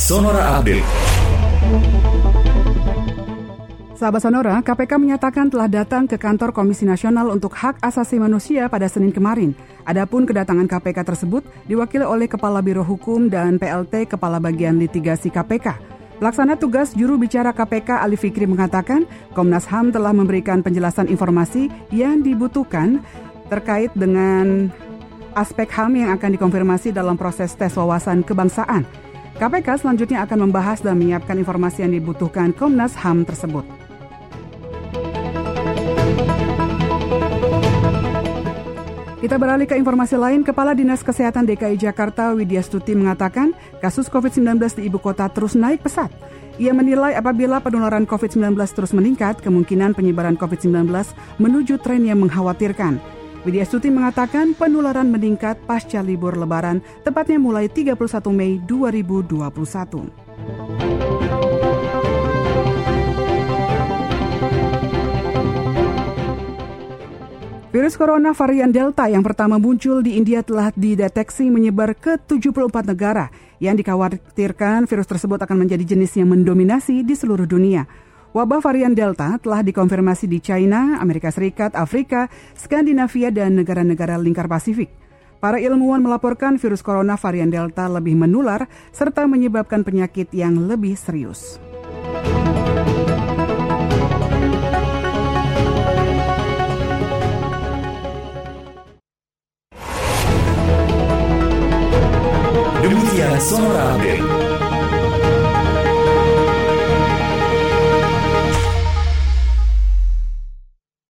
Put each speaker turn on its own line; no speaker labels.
Sonora Update.
Sahabat Sonora, KPK menyatakan telah datang ke kantor Komisi Nasional untuk Hak Asasi Manusia pada Senin kemarin. Adapun kedatangan KPK tersebut diwakili oleh Kepala Biro Hukum dan PLT Kepala Bagian Litigasi KPK. Pelaksana tugas juru bicara KPK Ali Fikri mengatakan Komnas HAM telah memberikan penjelasan informasi yang dibutuhkan terkait dengan aspek HAM yang akan dikonfirmasi dalam proses tes wawasan kebangsaan. KPK selanjutnya akan membahas dan menyiapkan informasi yang dibutuhkan Komnas HAM tersebut. Kita beralih ke informasi lain, Kepala Dinas Kesehatan DKI Jakarta Widya Stuti mengatakan kasus COVID-19 di ibu kota terus naik pesat. Ia menilai apabila penularan COVID-19 terus meningkat, kemungkinan penyebaran COVID-19 menuju tren yang mengkhawatirkan. Widya Stuti mengatakan penularan meningkat pasca libur lebaran, tepatnya mulai 31 Mei 2021. Virus corona varian Delta yang pertama muncul di India telah dideteksi menyebar ke 74 negara yang dikhawatirkan virus tersebut akan menjadi jenis yang mendominasi di seluruh dunia. Wabah varian Delta telah dikonfirmasi di China, Amerika Serikat, Afrika, Skandinavia, dan negara-negara lingkar Pasifik. Para ilmuwan melaporkan virus corona varian Delta lebih menular serta menyebabkan penyakit yang lebih serius. Demikian Sonora Update.